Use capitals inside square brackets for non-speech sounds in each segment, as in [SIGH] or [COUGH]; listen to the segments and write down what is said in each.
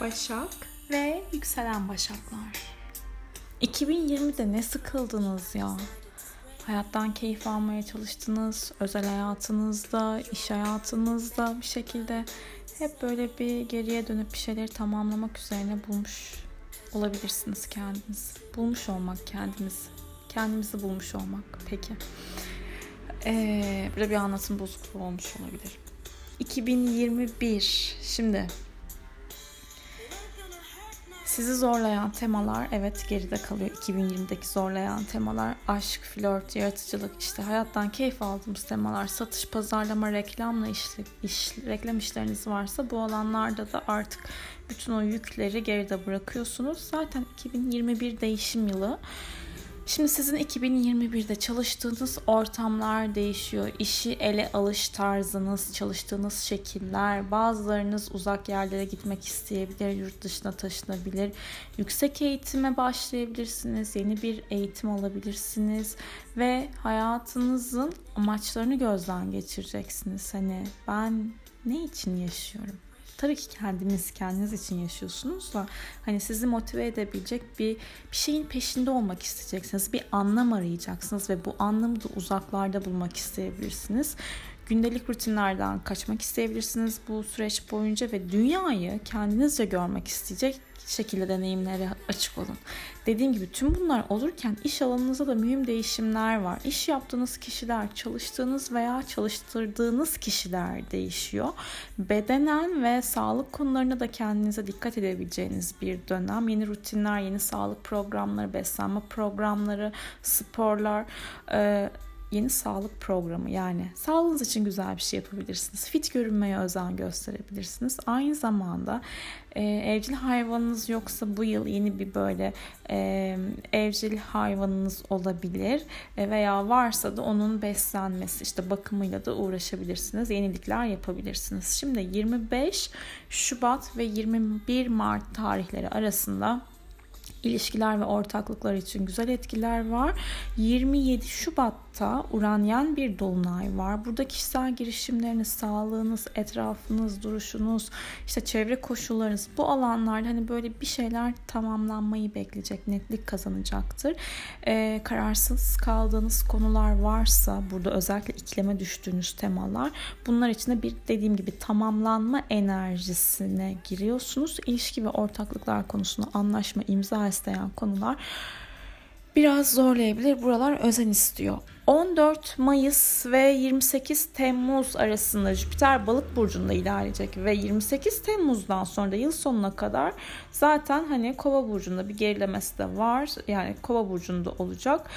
Başak ve yükselen başaklar. 2020'de ne sıkıldınız ya? Hayattan keyif almaya çalıştınız, özel hayatınızda, iş hayatınızda bir şekilde hep böyle bir geriye dönüp bir şeyleri tamamlamak üzerine bulmuş olabilirsiniz kendiniz. Bulmuş olmak kendimiz. Kendimizi bulmuş olmak. Peki. Ee, burada bir anlatım bozukluğu olmuş olabilir. 2021. Şimdi sizi zorlayan temalar evet geride kalıyor. 2020'deki zorlayan temalar aşk, flört, yaratıcılık, işte hayattan keyif aldığımız temalar, satış, pazarlama, reklamla işli, iş, reklam işleriniz varsa bu alanlarda da artık bütün o yükleri geride bırakıyorsunuz. Zaten 2021 değişim yılı. Şimdi sizin 2021'de çalıştığınız ortamlar değişiyor. İşi ele alış tarzınız, çalıştığınız şekiller, bazılarınız uzak yerlere gitmek isteyebilir, yurt dışına taşınabilir. Yüksek eğitime başlayabilirsiniz, yeni bir eğitim alabilirsiniz ve hayatınızın amaçlarını gözden geçireceksiniz. Hani ben ne için yaşıyorum? Tabii ki kendiniz kendiniz için yaşıyorsunuz da hani sizi motive edebilecek bir bir şeyin peşinde olmak isteyeceksiniz. Bir anlam arayacaksınız ve bu anlamı da uzaklarda bulmak isteyebilirsiniz. Gündelik rutinlerden kaçmak isteyebilirsiniz bu süreç boyunca ve dünyayı kendinizce görmek isteyecek şekilde deneyimlere açık olun. Dediğim gibi tüm bunlar olurken iş alanınızda da mühim değişimler var. İş yaptığınız kişiler, çalıştığınız veya çalıştırdığınız kişiler değişiyor. Bedenen ve sağlık konularına da kendinize dikkat edebileceğiniz bir dönem. Yeni rutinler, yeni sağlık programları, beslenme programları, sporlar, yeni sağlık programı yani sağlığınız için güzel bir şey yapabilirsiniz. Fit görünmeye özen gösterebilirsiniz. Aynı zamanda e, evcil hayvanınız yoksa bu yıl yeni bir böyle e, evcil hayvanınız olabilir e, veya varsa da onun beslenmesi işte bakımıyla da uğraşabilirsiniz. Yenilikler yapabilirsiniz. Şimdi 25 Şubat ve 21 Mart tarihleri arasında ilişkiler ve ortaklıklar için güzel etkiler var. 27 Şubat'ta Uranyen bir dolunay var. Burada kişisel girişimleriniz, sağlığınız, etrafınız, duruşunuz, işte çevre koşullarınız bu alanlarda hani böyle bir şeyler tamamlanmayı bekleyecek, netlik kazanacaktır. Ee, kararsız kaldığınız konular varsa burada özellikle iklime düştüğünüz temalar bunlar için de bir dediğim gibi tamamlanma enerjisine giriyorsunuz. İlişki ve ortaklıklar konusunda anlaşma imza isteyen konular biraz zorlayabilir. Buralar özen istiyor. 14 Mayıs ve 28 Temmuz arasında Jüpiter balık burcunda ilerleyecek ve 28 Temmuz'dan sonra da yıl sonuna kadar zaten hani kova burcunda bir gerilemesi de var. Yani kova burcunda olacak.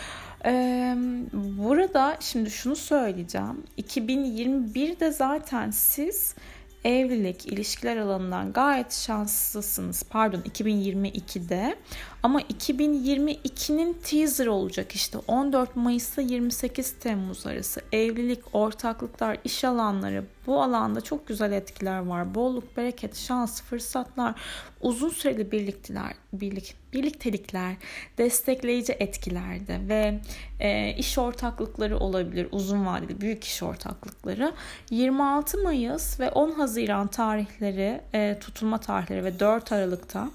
Ee, burada şimdi şunu söyleyeceğim. 2021'de zaten siz evlilik, ilişkiler alanından gayet şanslısınız. Pardon 2022'de ama 2022'nin teaser olacak işte 14 Mayıs'ta 28 Temmuz arası evlilik, ortaklıklar, iş alanları bu alanda çok güzel etkiler var. Bolluk, bereket, şans, fırsatlar, uzun süreli birlikteler, birlik, birliktelikler, destekleyici etkilerde ve e, iş ortaklıkları olabilir. Uzun vadeli büyük iş ortaklıkları. 26 Mayıs ve 10 Haziran tarihleri e, tutulma tarihleri ve 4 Aralık'ta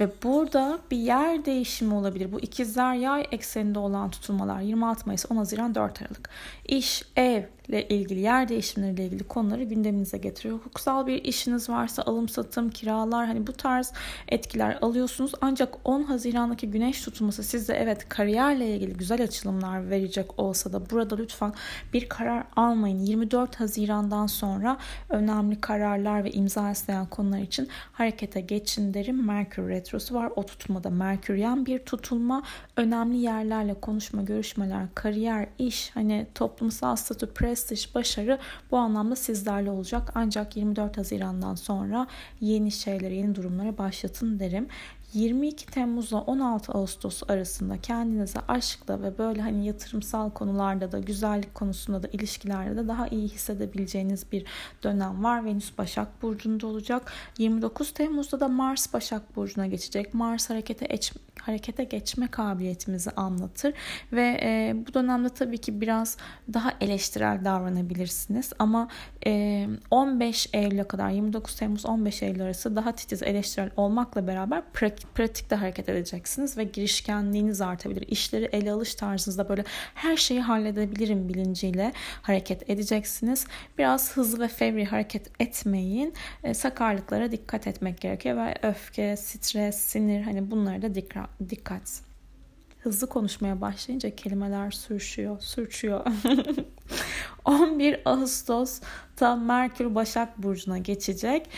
ve burada bir yer değişimi olabilir. Bu ikizler yay ekseninde olan tutulmalar 26 Mayıs 10 Haziran 4 Aralık. İş, ev, ile ilgili yer değişimleriyle ilgili konuları gündeminize getiriyor. Hukuksal bir işiniz varsa alım satım, kiralar hani bu tarz etkiler alıyorsunuz. Ancak 10 Haziran'daki güneş tutulması sizde evet kariyerle ilgili güzel açılımlar verecek olsa da burada lütfen bir karar almayın. 24 Haziran'dan sonra önemli kararlar ve imza isteyen konular için harekete geçin derim. Merkür retrosu var. O tutulmada Merküryen bir tutulma. Önemli yerlerle konuşma, görüşmeler, kariyer, iş, hani toplumsal statü, pres prestij, başarı bu anlamda sizlerle olacak. Ancak 24 Haziran'dan sonra yeni şeylere, yeni durumlara başlatın derim. 22 Temmuz'la 16 Ağustos arasında kendinize aşkla ve böyle hani yatırımsal konularda da güzellik konusunda da ilişkilerde de daha iyi hissedebileceğiniz bir dönem var. Venüs Başak Burcu'nda olacak. 29 Temmuz'da da Mars Başak Burcu'na geçecek. Mars harekete eç, harekete geçme kabiliyetimizi anlatır ve e, bu dönemde tabii ki biraz daha eleştirel davranabilirsiniz ama e, 15 Eylül'e kadar 29 Temmuz 15 Eylül arası daha titiz eleştirel olmakla beraber pratik, pratikte hareket edeceksiniz ve girişkenliğiniz artabilir. İşleri ele alış tarzınızda böyle her şeyi halledebilirim bilinciyle hareket edeceksiniz. Biraz hızlı ve fevri hareket etmeyin. E, sakarlıklara dikkat etmek gerekiyor ve öfke, stres, sinir hani bunlara da dikkat. Hızlı konuşmaya başlayınca kelimeler sürüşüyor, sürçüyor. [LAUGHS] 11 Ağustos'ta Merkür Başak Burcu'na geçecek.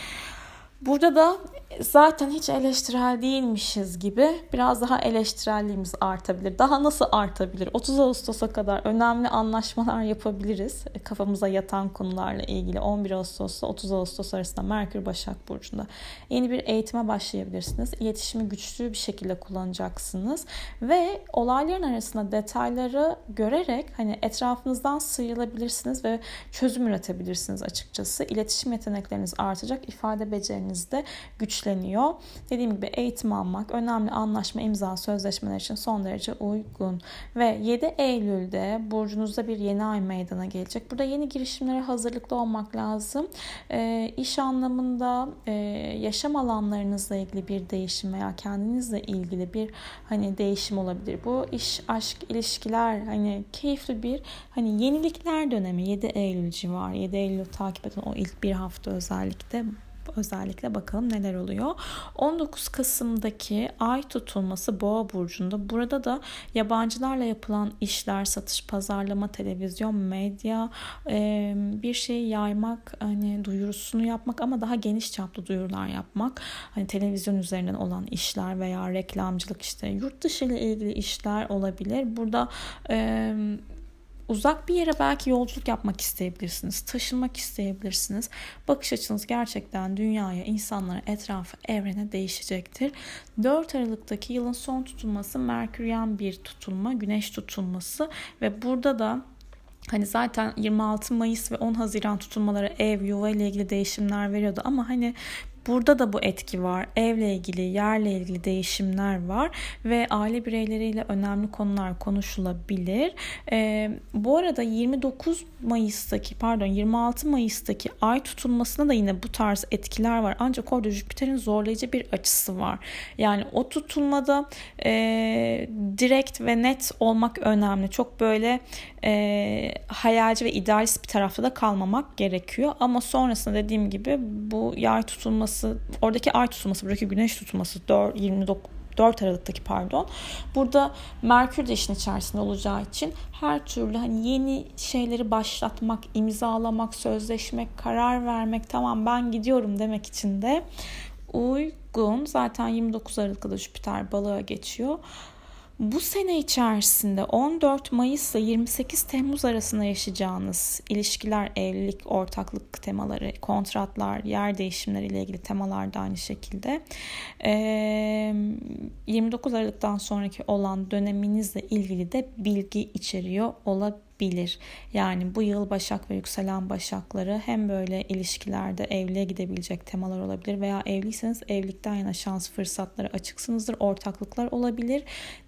Burada da zaten hiç eleştirel değilmişiz gibi biraz daha eleştirelliğimiz artabilir. Daha nasıl artabilir? 30 Ağustos'a kadar önemli anlaşmalar yapabiliriz. E, kafamıza yatan konularla ilgili 11 Ağustos'ta 30 Ağustos arasında Merkür Başak Burcu'nda yeni bir eğitime başlayabilirsiniz. İletişimi güçlü bir şekilde kullanacaksınız ve olayların arasında detayları görerek hani etrafınızdan sıyrılabilirsiniz ve çözüm üretebilirsiniz açıkçası. İletişim yetenekleriniz artacak, ifade beceriniz de güçlenecek güçleniyor. Dediğim gibi eğitim almak, önemli anlaşma, imza, sözleşmeler için son derece uygun. Ve 7 Eylül'de burcunuzda bir yeni ay meydana gelecek. Burada yeni girişimlere hazırlıklı olmak lazım. E, iş anlamında e, yaşam alanlarınızla ilgili bir değişim veya kendinizle ilgili bir hani değişim olabilir. Bu iş, aşk, ilişkiler hani keyifli bir hani yenilikler dönemi 7 Eylül civarı. 7 Eylül takip eden o ilk bir hafta özellikle özellikle bakalım neler oluyor. 19 Kasım'daki ay tutulması Boğa burcunda. Burada da yabancılarla yapılan işler, satış, pazarlama, televizyon, medya, bir şeyi yaymak, hani duyurusunu yapmak ama daha geniş çaplı duyurular yapmak. Hani televizyon üzerinden olan işler veya reklamcılık işte yurt dışı ile ilgili işler olabilir. Burada uzak bir yere belki yolculuk yapmak isteyebilirsiniz, taşınmak isteyebilirsiniz. Bakış açınız gerçekten dünyaya, insanlara, etrafa, evrene değişecektir. 4 Aralık'taki yılın son tutulması Merküryen bir tutulma, güneş tutulması ve burada da Hani zaten 26 Mayıs ve 10 Haziran tutulmaları ev, yuva ile ilgili değişimler veriyordu ama hani Burada da bu etki var. Evle ilgili, yerle ilgili değişimler var ve aile bireyleriyle önemli konular konuşulabilir. Ee, bu arada 29 Mayıs'taki pardon 26 Mayıs'taki ay tutulmasına da yine bu tarz etkiler var. Ancak orada Jüpiter'in zorlayıcı bir açısı var. Yani o tutulmada e, direkt ve net olmak önemli. Çok böyle e, hayalci ve idealist bir tarafta da kalmamak gerekiyor. Ama sonrasında dediğim gibi bu yay tutulması, oradaki ay tutulması, buradaki güneş tutulması 4, 29 4 Aralık'taki pardon. Burada Merkür de işin içerisinde olacağı için her türlü hani yeni şeyleri başlatmak, imzalamak, sözleşmek, karar vermek, tamam ben gidiyorum demek için de uygun. Zaten 29 Aralık'ta Jüpiter balığa geçiyor. Bu sene içerisinde 14 Mayıs ile 28 Temmuz arasında yaşayacağınız ilişkiler, evlilik, ortaklık temaları, kontratlar, yer değişimleri ile ilgili temalar da aynı şekilde. 29 Aralık'tan sonraki olan döneminizle ilgili de bilgi içeriyor olabilir bilir. Yani bu yıl Başak ve yükselen Başakları hem böyle ilişkilerde evliliğe gidebilecek temalar olabilir veya evliyseniz evlilikten yana şans fırsatları açıksınızdır. Ortaklıklar olabilir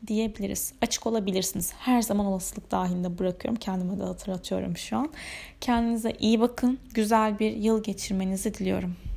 diyebiliriz. Açık olabilirsiniz. Her zaman olasılık dahilinde bırakıyorum. Kendime de hatırlatıyorum şu an. Kendinize iyi bakın. Güzel bir yıl geçirmenizi diliyorum.